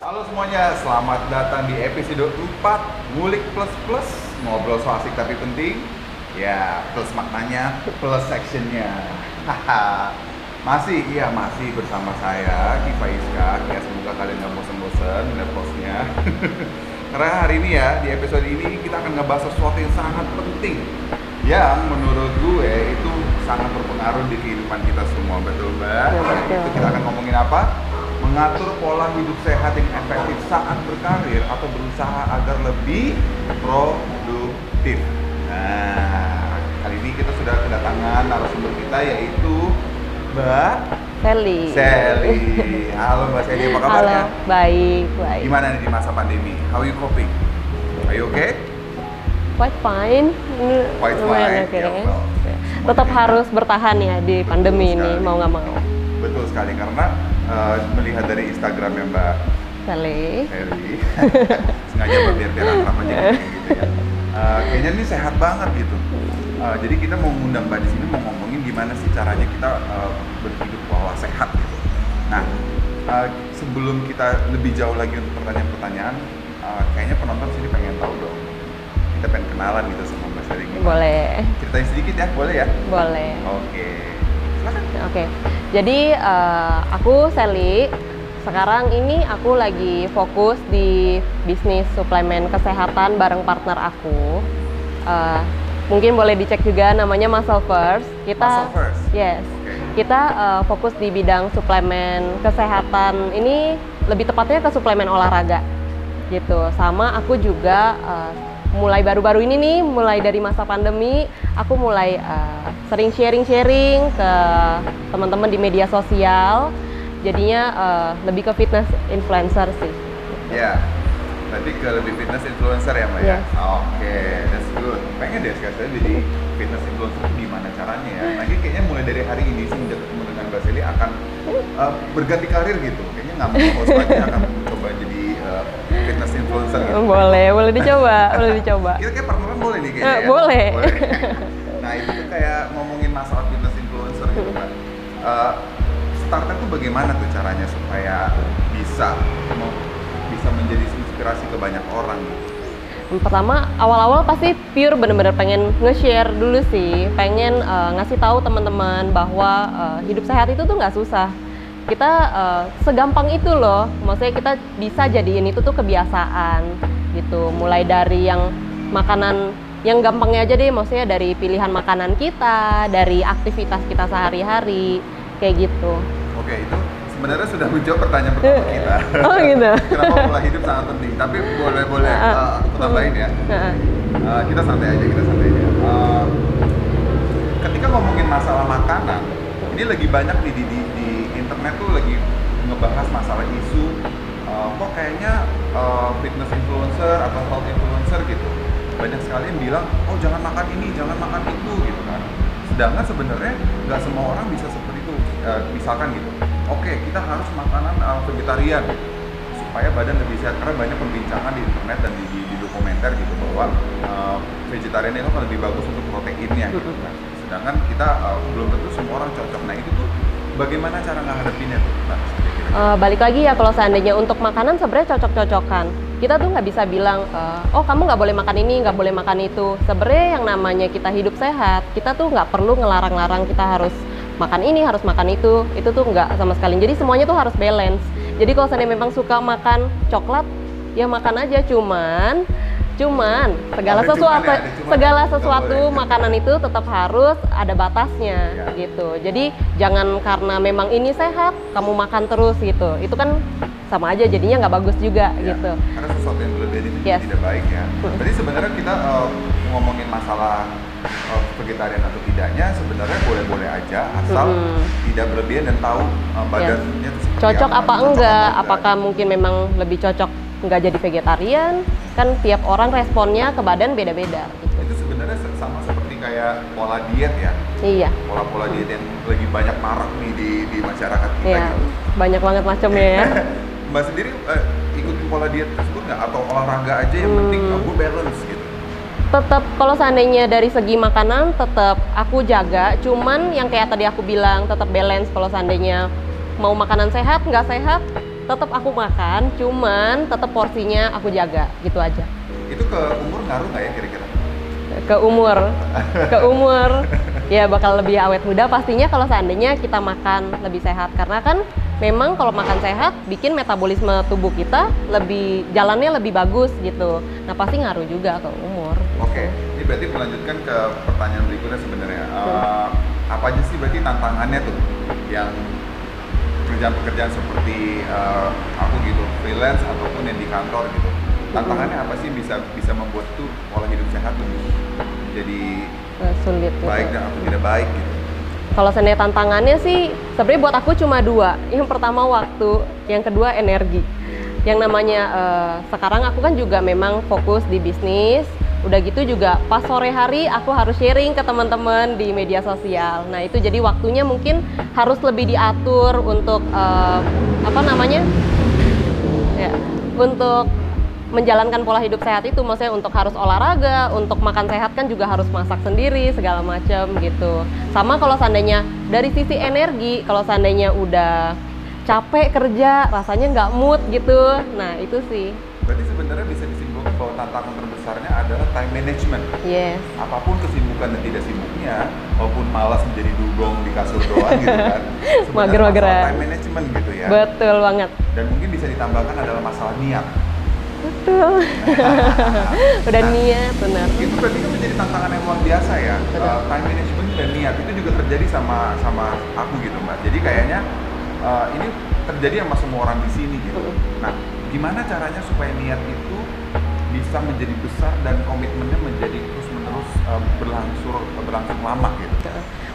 Halo semuanya, selamat datang di episode 4 Ngulik Plus Plus. Ngobrol so asik tapi penting. Ya, plus maknanya, plus sectionnya Haha. Masih, iya masih bersama saya, Kifa Iska. Ya semoga kalian gak bosen-bosen melihat postnya Karena hari ini ya, di episode ini kita akan ngebahas sesuatu yang sangat penting. Yang menurut gue itu sangat berpengaruh di kehidupan kita semua, betul mbak? Ya, betul. Itu kita akan ngomongin apa? Mengatur pola hidup sehat yang efektif saat berkarir atau berusaha agar lebih produktif. Nah, kali ini kita sudah kedatangan narasumber kita yaitu Mbak Sally. Sally. Halo Mbak Sally, apa kabarnya? Halo, baik, baik. Gimana nih di masa pandemi? How you coping? Are you okay? Quite fine. Ini Quite fine, oke. ya, well. Tetap harus bertahan ya di pandemi ini, sekali. mau nggak mau. Betul sekali karena eh, melihat dari Instagramnya Mbak? Sally. Heri sengaja berbiar-biar akrab aja gitu ya. Eh, kayaknya ini sehat banget gitu. Eh, jadi kita mau ngundang mbak di sini mau ngomongin gimana sih caranya kita eh, berhidup pola sehat gitu. Nah eh, sebelum kita lebih jauh lagi untuk pertanyaan-pertanyaan eh, kayaknya penonton sini pengen tahu dong. Kita pengen kenalan gitu sama mbak gimana? Boleh, ceritain sedikit ya boleh ya? Boleh. oke. Silakan. Oke, jadi eh, aku Sally. Sekarang ini aku lagi fokus di bisnis suplemen kesehatan bareng partner aku. Eh, mungkin boleh dicek juga namanya Muscle First. Kita Muscle First? Yes. Kita eh, fokus di bidang suplemen kesehatan. Ini lebih tepatnya ke suplemen olahraga. Gitu. Sama aku juga eh, mulai baru-baru ini nih, mulai dari masa pandemi, aku mulai eh, sering sharing-sharing ke teman-teman di media sosial. Jadinya eh, lebih ke fitness influencer sih. Ya, berarti ke lebih fitness influencer ya Mbak ya? Yes. Oke, that's good. Pengen deh sekali jadi fitness influencer itu gimana caranya ya? Nanti kayaknya mulai dari hari ini semenjak ketemu dengan Mbak Seli akan uh, berganti karir gitu. Kayaknya nggak mau host lagi akan mencoba jadi uh, fitness influencer gitu. Boleh, boleh dicoba, boleh dicoba. Kita kayak partneran boleh nih kayaknya Eh, ya? boleh. nah itu tuh kayak ngomongin masalah fitness influencer gitu kan. Uh, startnya tuh bagaimana tuh caranya supaya bisa mau- bisa menjadi inspirasi ke banyak orang gitu? Pertama awal-awal pasti pure bener-bener pengen nge-share dulu sih, pengen eh, ngasih tahu teman-teman bahwa eh, hidup sehat itu tuh nggak susah. Kita eh, segampang itu loh, maksudnya kita bisa jadiin itu tuh kebiasaan gitu. Mulai dari yang makanan yang gampangnya aja deh, maksudnya dari pilihan makanan kita, dari aktivitas kita sehari-hari kayak gitu. Oke itu sebenarnya sudah menjawab pertanyaan pertama kita. Oh gitu. Kenapa pola hidup sangat penting? Tapi boleh boleh uh, aku tambahin ya. Uh, kita santai aja, kita santai aja. Uh, ketika ngomongin masalah makanan, ini lagi banyak nih di, di, di internet tuh lagi ngebahas masalah isu uh, kok kayaknya uh, fitness influencer atau health influencer gitu banyak sekali yang bilang oh jangan makan ini jangan makan itu gitu kan. Sedangkan sebenarnya nggak semua orang bisa seperti itu Uh, misalkan gitu. Oke kita harus makanan uh, vegetarian supaya badan lebih sehat karena banyak perbincangan di internet dan di, di, di dokumenter gitu bahwa uh, vegetarian itu lebih bagus untuk proteinnya gitu kan. Sedangkan kita uh, belum tentu semua orang cocok. Nah itu tuh bagaimana cara ngadepinnya tuh. Eh, balik lagi ya kalau seandainya untuk makanan sebenarnya cocok-cocokan. Kita tuh nggak bisa bilang eh, oh kamu nggak boleh makan ini nggak boleh makan itu. Sebenarnya yang namanya kita hidup sehat kita tuh nggak perlu ngelarang-larang kita harus makan ini harus makan itu. Itu tuh nggak sama sekali. Jadi semuanya tuh harus balance. Jadi kalau seandainya memang suka makan coklat ya makan aja. Cuman cuman segala Ada cuman sesuatu ya, ada cuman. segala sesuatu makanan itu tetap harus ada batasnya Ya. gitu. Jadi jangan karena memang ini sehat kamu makan terus gitu. Itu kan sama aja jadinya nggak bagus juga Ya, gitu. Karena sesuatu yang berlebihan itu Yes. tidak baik ya. Hmm. Jadi sebenarnya kita uh, ngomongin masalah uh, vegetarian atau tidaknya sebenarnya boleh-boleh aja asal Mm-mm. tidak berlebihan dan tahu uh, badannya seperti Cocok apa cocok enggak? apa Apakah mungkin memang lebih cocok nggak jadi vegetarian? Kan tiap orang responnya ke badan beda-beda gitu. Itu sebenarnya se- sama seperti kayak pola diet ya. Iya. Pola-pola diet yang lagi banyak marak nih di di masyarakat kita Iya. gitu. Banyak banget macamnya ya. Mbak sendiri eh, ikutin pola diet tersebut nggak atau olahraga aja yang penting Hmm. aku balance gitu? tetap kalau seandainya dari segi makanan tetap aku jaga cuman yang kayak tadi aku bilang tetap balance kalau seandainya mau makanan sehat nggak sehat tetap aku makan, cuman tetap porsinya aku jaga gitu aja. Itu ke umur ngaruh nggak ya kira-kira? Ke umur, ke umur, ya bakal lebih awet muda pastinya kalau seandainya kita makan lebih sehat karena kan memang kalau makan sehat bikin metabolisme tubuh kita lebih jalannya lebih bagus gitu. Nah pasti ngaruh juga ke umur. Oke, ini berarti melanjutkan ke pertanyaan berikutnya sebenarnya. Uh, apa aja sih berarti tantangannya tuh yang pekerjaan-pekerjaan seperti uh, aku gitu, freelance ataupun yang di kantor gitu. Tantangannya apa sih bisa bisa membuat tuh pola hidup sehat lebih jadi Sulit gitu. baik dan atau tidak baik gitu. Kalau seandainya tantangannya sih sebenarnya buat aku cuma dua. Yang pertama waktu, yang kedua energi. Yang namanya eh, sekarang aku kan juga memang fokus di bisnis. Udah gitu juga pas sore hari aku harus sharing ke teman-teman di media sosial. Nah itu jadi waktunya mungkin harus lebih diatur untuk eh, apa namanya ya untuk menjalankan pola hidup sehat itu maksudnya untuk harus olahraga, untuk makan sehat kan juga harus masak sendiri segala macam gitu. Sama kalau seandainya dari sisi energi, kalau seandainya udah capek kerja, rasanya nggak mood gitu. Nah itu sih, Berarti tantangan terbesarnya adalah time management. yes, Apa pun kesibukan dan tidak sibuknya, walaupun malas menjadi dugong di kasur doang gitu kan. Mager-mageran. time management gitu ya. betul banget, Dan mungkin bisa ditambahkan adalah masalah niat. betul. udah niat benar. Itu berarti kan menjadi tantangan yang luar biasa ya. Betul. Uh, time management dan niat itu juga terjadi sama sama aku gitu mbak. Jadi kayaknya uh, ini terjadi sama semua orang di sini gitu. Nah, gimana caranya supaya niat itu bisa menjadi besar dan komitmennya menjadi terus menerus berlangsung berlangsung lama gitu.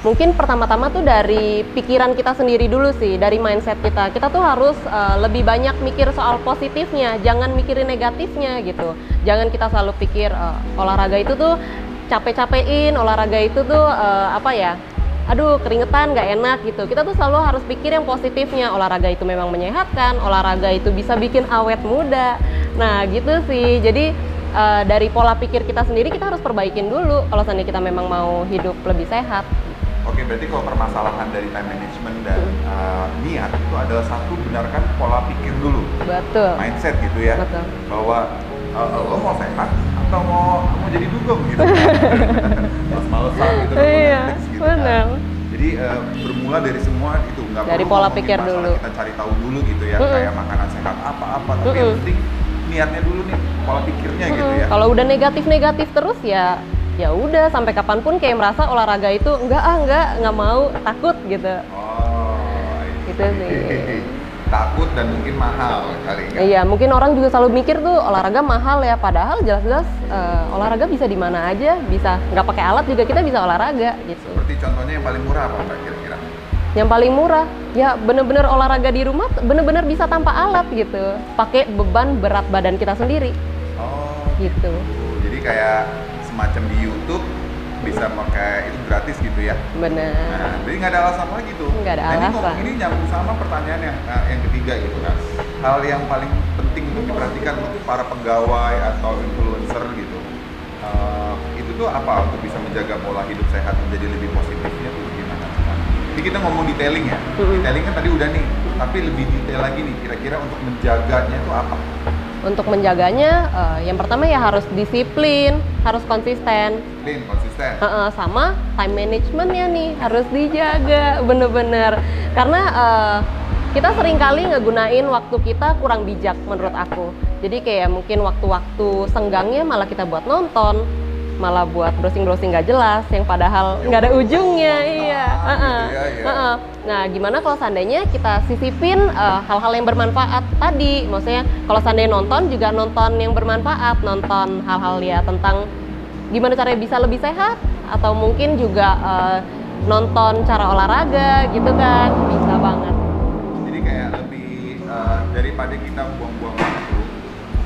Mungkin pertama-tama tuh dari pikiran kita sendiri dulu sih, dari mindset kita. Kita tuh harus uh, lebih banyak mikir soal positifnya, jangan mikirin negatifnya gitu. Jangan kita selalu pikir uh, olahraga itu tuh capek-capekin, olahraga itu tuh uh, apa ya? Aduh keringetan nggak enak gitu. Kita tuh selalu harus pikir yang positifnya. Olahraga itu memang menyehatkan, olahraga itu bisa bikin awet muda. Nah gitu sih. Jadi uh, dari pola pikir kita sendiri kita harus perbaikin dulu kalau seandainya kita memang mau hidup lebih sehat. Oke, berarti kalau permasalahan dari time management dan uh, niat itu adalah satu benarkan pola pikir dulu, Betul. mindset gitu ya, Betul. bahwa uh, lo mau sehat atau mau mau jadi dugong gitu, males-malesan gitu, Iya, Gitu benar. Jadi uh, bermula dari semua itu nggak Dari perlu pola pikir dulu. Kita cari tahu dulu gitu ya, Mm-mm. kayak makanan sehat apa-apa, tapi yang Mm-mm. penting niatnya dulu nih, pola pikirnya gitu Mm, ya. Kalau udah negatif-negatif terus ya ya udah sampai kapan pun kayak merasa olahraga itu enggak ah enggak nggak mau takut gitu. Oh, Gitu sih. Takut dan mungkin mahal kali ya. Iya mungkin orang juga selalu mikir tuh olahraga mahal ya padahal jelas-jelas eh, olahraga bisa di mana aja bisa nggak pakai alat juga kita bisa olahraga gitu. Seperti contohnya yang paling murah apa Mbak kira-kira? Yang paling murah ya bener-bener olahraga di rumah bener-bener bisa tanpa alat gitu pakai beban berat badan kita sendiri Oh, gitu. jadi kayak semacam di YouTube bisa pakai itu gratis gitu ya. Bener. Nah, jadi nggak ada alasan lagi tuh. Nggak ada nah, ini, alasan. ini nyambung sama pertanyaan yang eh, yang ketiga gitu kan. Hal yang paling penting untuk diperhatikan untuk para pegawai atau influencer gitu. Eh, itu tuh apa untuk bisa menjaga pola hidup sehat menjadi lebih positifnya tuh gimana? Ini kita ngomong detailing ya. Detailing kan tadi udah nih, tapi lebih detail lagi nih. Kira-kira untuk menjaganya itu apa? Untuk menjaganya, eh, yang pertama ya harus disiplin, harus konsisten, Clean, konsisten. Heeh, sama time managementnya nih harus dijaga bener-bener. Karena eh, kita sering kali ngegunain waktu kita kurang bijak menurut aku. Jadi kayak mungkin waktu-waktu senggangnya malah kita buat nonton, malah buat browsing-browsing nggak jelas, yang padahal nggak ada ujungnya. Iya. gitu ya, iya. heeh. Nah, gimana kalau seandainya kita sisipin eh, hal-hal yang bermanfaat tadi? Maksudnya kalau seandainya nonton juga nonton yang bermanfaat, nonton hal-hal ya tentang gimana caranya bisa lebih sehat atau mungkin juga eh, nonton cara olahraga gitu kan bisa banget. Jadi kayak lebih uh, daripada kita buang-buang waktu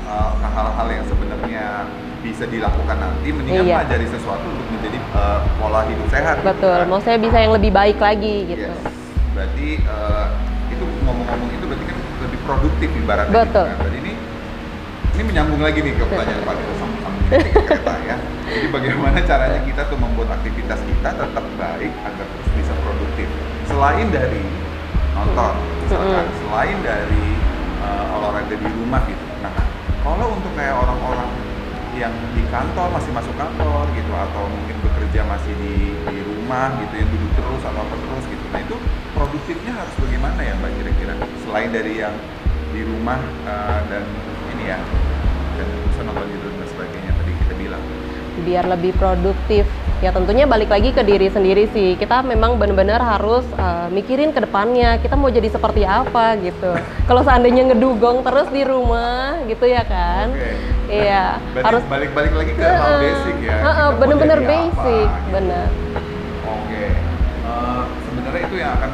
uh, ke hal-hal yang bisa dilakukan nanti, mendingan Iya. pelajari sesuatu untuk menjadi uh, pola hidup sehat. gitu Betul, kan. maksudnya bisa yang lebih baik lagi gitu. Yes. Berarti uh, itu ngomong-ngomong itu berarti kan lebih produktif ibaratnya. Betul. Gitu kan. Berarti ini ini menyambung lagi nih ke pertanyaan Pak kita sama-sama kereta ya. Jadi bagaimana caranya kita tuh membuat aktivitas kita tetap baik agar terus bisa produktif. Selain dari nonton, misalkan, Mm-mm. selain dari olahraga di rumah gitu. Nah, kalau untuk kayak orang-orang yang di kantor masih masuk kantor gitu atau mungkin bekerja masih di, di rumah gitu yang duduk terus atau apa terus gitu. Nah itu produktifnya harus bagaimana ya mbak kira-kira selain dari yang di rumah uh, dan ini ya dan bisa nonton YouTube dan sebagainya tadi kita bilang. Biar lebih produktif ya tentunya balik lagi ke diri sendiri sih kita memang benar-benar harus uh, mikirin ke depannya kita mau jadi seperti apa gitu kalau seandainya ngedugong terus di rumah gitu ya kan okay. Iya. Harus balik-balik lagi ke uh, hal basic ya uh, uh, bener-bener basic apa, gitu. bener. Oke. Okay. uh, sebenarnya itu yang akan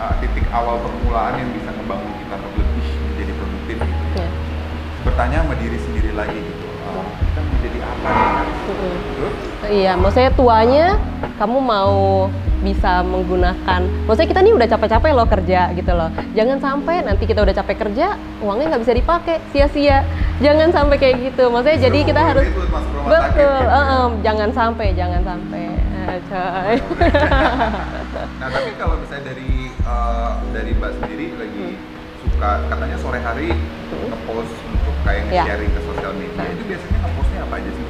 uh, titik awal permulaan yang bisa ngebangun kita untuk lebih menjadi produktif gitu. Yeah. bertanya sama diri sendiri lagi gitu. Kita mau jadi apa? Nih iya maksudnya tuanya kamu mau bisa menggunakan maksudnya kita nih udah capek-capek loh kerja gitu loh jangan sampai nanti kita udah capek kerja uangnya nggak bisa dipakai sia-sia jangan sampai kayak gitu maksudnya jadi kita harus betul uh, uh, jangan sampai jangan sampai uh, coy nah tapi kalau misalnya dari uh, dari mbak sendiri lagi suka katanya sore hari hmm. ngepost untuk kayak ya. nge-sharing ke sosial media nah. itu biasanya ngepostnya apa aja sih?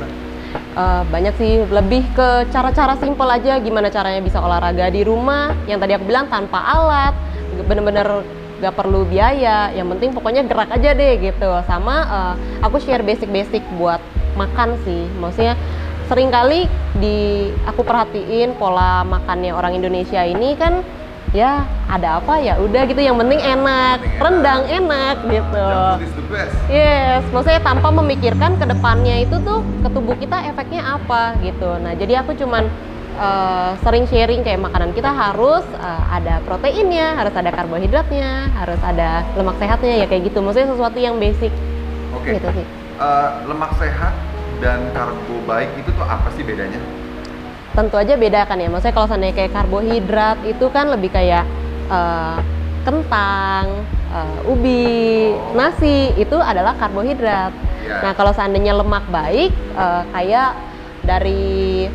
Uh, banyak sih lebih ke cara-cara simpel aja gimana caranya bisa olahraga di rumah. Yang tadi aku bilang tanpa alat bener-bener gak perlu biaya. Yang penting pokoknya gerak aja deh gitu. Sama uh, aku share basic-basic buat makan sih. Maksudnya sering kali di aku perhatiin pola makannya orang Indonesia ini kan ya ada apa? Ya udah gitu yang penting enak. Rendang enak. gitu. Yes maksudnya tanpa memikirkan ke depannya itu tuh ke tubuh kita efeknya apa gitu. Nah jadi aku cuman uh, sering sharing kayak makanan kita harus uh, ada proteinnya harus ada karbohidratnya harus ada lemak sehatnya ya kayak gitu. Maksudnya sesuatu yang basic. Oke. Okay. gitu sih. Uh, lemak sehat dan karbo baik itu tuh apa sih bedanya tentu aja beda kan ya. Maksudnya kalau seandainya kayak karbohidrat itu kan lebih kayak uh, kentang, uh, ubi, nasi itu adalah karbohidrat. Yeah. Nah kalau seandainya lemak baik uh, kayak dari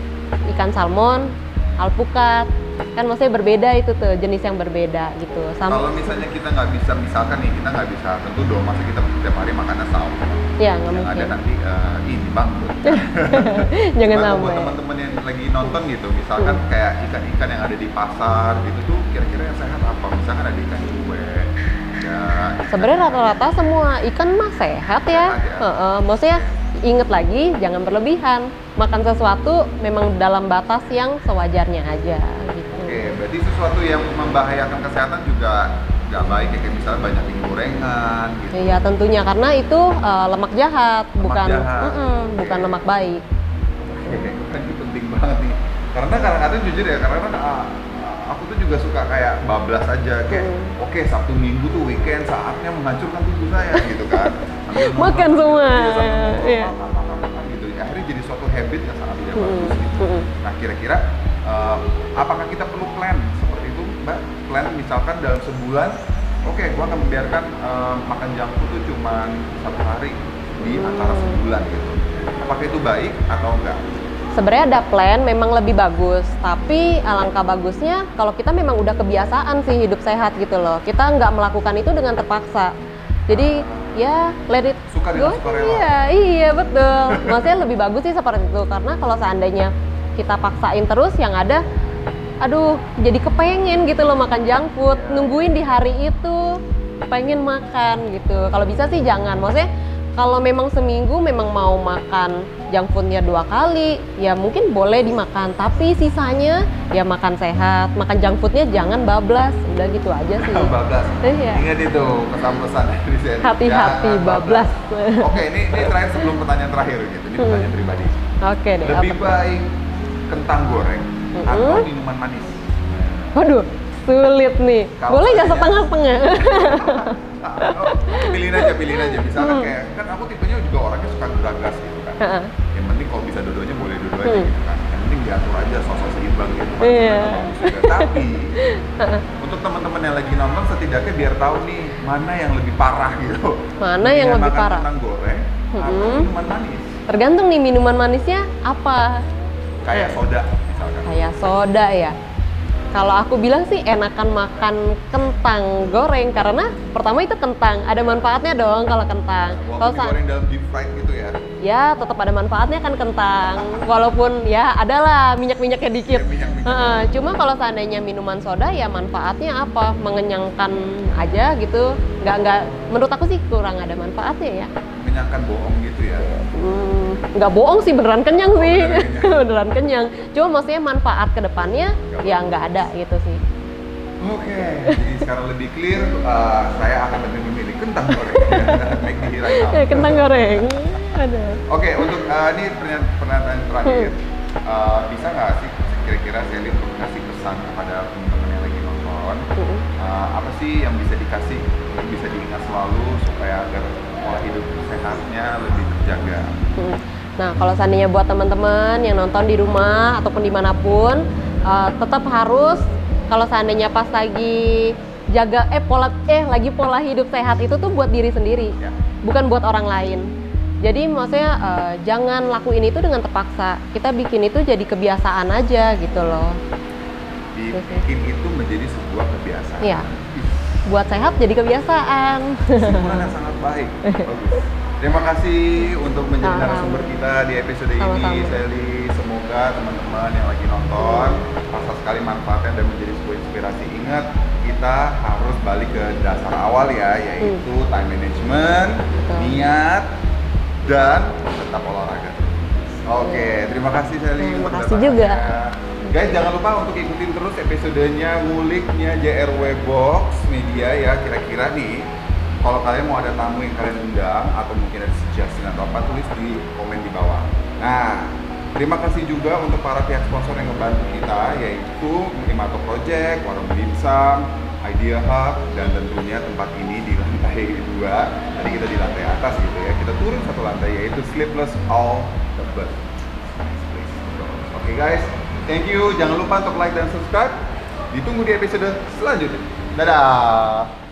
ikan salmon, alpukat, kan maksudnya berbeda itu tuh jenis yang berbeda gitu. Sama kalau misalnya kita nggak bisa misalkan nih kita nggak bisa tentu dong masa kita setiap hari makan salmon ya nggak mungkin. ada nanti uh, ini bang. Jangan nambah buat teman-teman yang lagi nonton gitu misalkan hmm. kayak ikan-ikan yang ada di pasar gitu tuh kira-kira yang sehat apa? Misalkan ada ikan kue ya sebenarnya rata-rata semua ikan mah sehat ya, sehat ya. Uh -uh. maksudnya inget lagi jangan berlebihan. Makan sesuatu memang dalam batas yang sewajarnya aja gitu. Berarti sesuatu yang membahayakan kesehatan juga nggak baik ya kayak misalnya banyak gorengan gitu. Iya tentunya karena itu uh, lemak jahat lemak bukan jahat. Mm -mm, bukan lemak baik. Oke, kan itu penting banget nih. Karena kadang-kadang jujur ya karena uh, aku tuh juga suka kayak bablas aja kayak hmm. oke okay, Sabtu Minggu tuh weekend saatnya menghancurkan tubuh saya gitu kan. Makan semua. Iya, akhirnya jadi suatu habit yang sangat tidak hmm. bagus gitu. Nah kira-kira uh, apakah kita perlu plan seperti itu Mbak? Plan misalkan dalam sebulan, oke okay, gua akan membiarkan uh, makan junk food itu cuma satu hari di hmm. antara sebulan gitu. Apakah itu baik atau enggak? Sebenarnya ada plan memang lebih bagus, tapi alangkah bagusnya kalau kita memang udah kebiasaan sih hidup sehat gitu loh. Kita nggak melakukan itu dengan terpaksa. Jadi uh ya let it suka go. Iya, iya betul. Maksudnya lebih bagus sih seperti itu karena kalau seandainya kita paksain terus yang ada aduh jadi kepengen gitu loh makan junk food. Nungguin di hari itu pengen makan gitu. Kalau bisa sih jangan. Maksudnya kalau memang seminggu memang mau makan junk foodnya dua kali ya mungkin boleh dimakan. Tapi sisanya ya makan sehat. Makan junk foodnya jangan bablas. Udah gitu aja sih. Bablas. Iya. ingat itu pesan-pesan hati-hati bablas. oke ini ini terakhir sebelum pertanyaan terakhir gitu. Ini pertanyaan hmm. pribadi. Oke deh lebih apa? baik kentang goreng hmm. atau minuman manis. Waduh sulit nih. Kalo boleh nggak setengah-setengah? Oh, pilihin aja pilihin aja. Misalkan hmm. kayak kan aku tipenya juga orangnya suka geragas gitu kan. Uh yang penting kalau bisa dua-duanya boleh dua-duanya hmm. gitu kan. Yang penting diatur aja sosok seimbang gitu kan. Yeah. tapi untuk teman-teman yang lagi nonton setidaknya biar tahu nih mana yang lebih parah gitu. Mana yang lebih makan parah? kentang goreng hmm. atau minuman manis. Tergantung nih minuman manisnya apa kayak soda misalkan kayak soda ya kalau aku bilang sih enakan makan kentang goreng karena pertama itu kentang, ada manfaatnya dong kalau kentang. Kalau digoreng dalam deep fried gitu ya. ya tetap ada manfaatnya kan kentang, walaupun ya adalah minyak-minyaknya dikit. Ya, minyak-minyak. Heeh, cuma kalau seandainya minuman soda ya manfaatnya apa? Mengenyangkan aja gitu. Nggak nggak menurut aku sih kurang ada manfaatnya ya. Menyenangkan bohong gitu ya. Hmm, nggak bohong sih beneran kenyang sih. beneran beneran kenyang. Cuma maksudnya manfaat ke depannya Nggak ya nggak ada gitu sih. Oke, jadi sekarang lebih clear, uh, saya akan lebih memilih kentang goreng. Eh kentang goreng. Ada. Oke, untuk uh, ini pernyataan, terakhir, uh, bisa nggak sih kira-kira Sally untuk kasih pesan kepada teman-teman yang lagi nonton? Uh, apa sih yang bisa dikasih, yang bisa diingat selalu supaya agar pola hidup sehatnya lebih terjaga? Hmm. Nah, kalau seandainya buat teman-teman yang nonton di rumah ataupun di mana pun, uh, tetap harus kalau seandainya pas lagi jaga eh pola eh lagi pola hidup sehat itu tuh buat diri sendiri, Ya. bukan buat orang lain. Jadi maksudnya uh, jangan lakuin itu dengan terpaksa. Kita bikin itu jadi kebiasaan aja gitu loh. Dibikin itu menjadi sebuah kebiasaan. Iya. Buat sehat jadi kebiasaan. Kesimpulan yang sangat baik. Bagus. Terima kasih untuk menjadi narasumber kita di episode ini, Sama-sama. Sally. Semoga teman-teman yang lagi nonton rasa sekali manfaatnya dan menjadi sebuah inspirasi. Ingat, kita harus balik ke dasar awal ya, yaitu time management, Hmm. Betul. niat, dan tetap olahraga. Oke, terima kasih Sally. Terima kasih juga. Guys, jangan lupa untuk ikutin terus episodenya nguliknya JRW Box Media ya. Kira-kira nih, kalau kalian mau ada tamu yang kalian undang atau mungkin ada suggestion atau apa, tulis di komen di bawah. Nah, terima kasih juga untuk para pihak sponsor yang ngebantu kita, yaitu Imato Project, Warung Dimsum, Idea Hub, dan tentunya tempat ini di lantai dua. Tadi kita di lantai atas gitu ya. Kita turun satu lantai yaitu Sleepless All the Best. Oke guys, thank you. Jangan lupa untuk like dan subscribe. Ditunggu di episode selanjutnya. Dadah.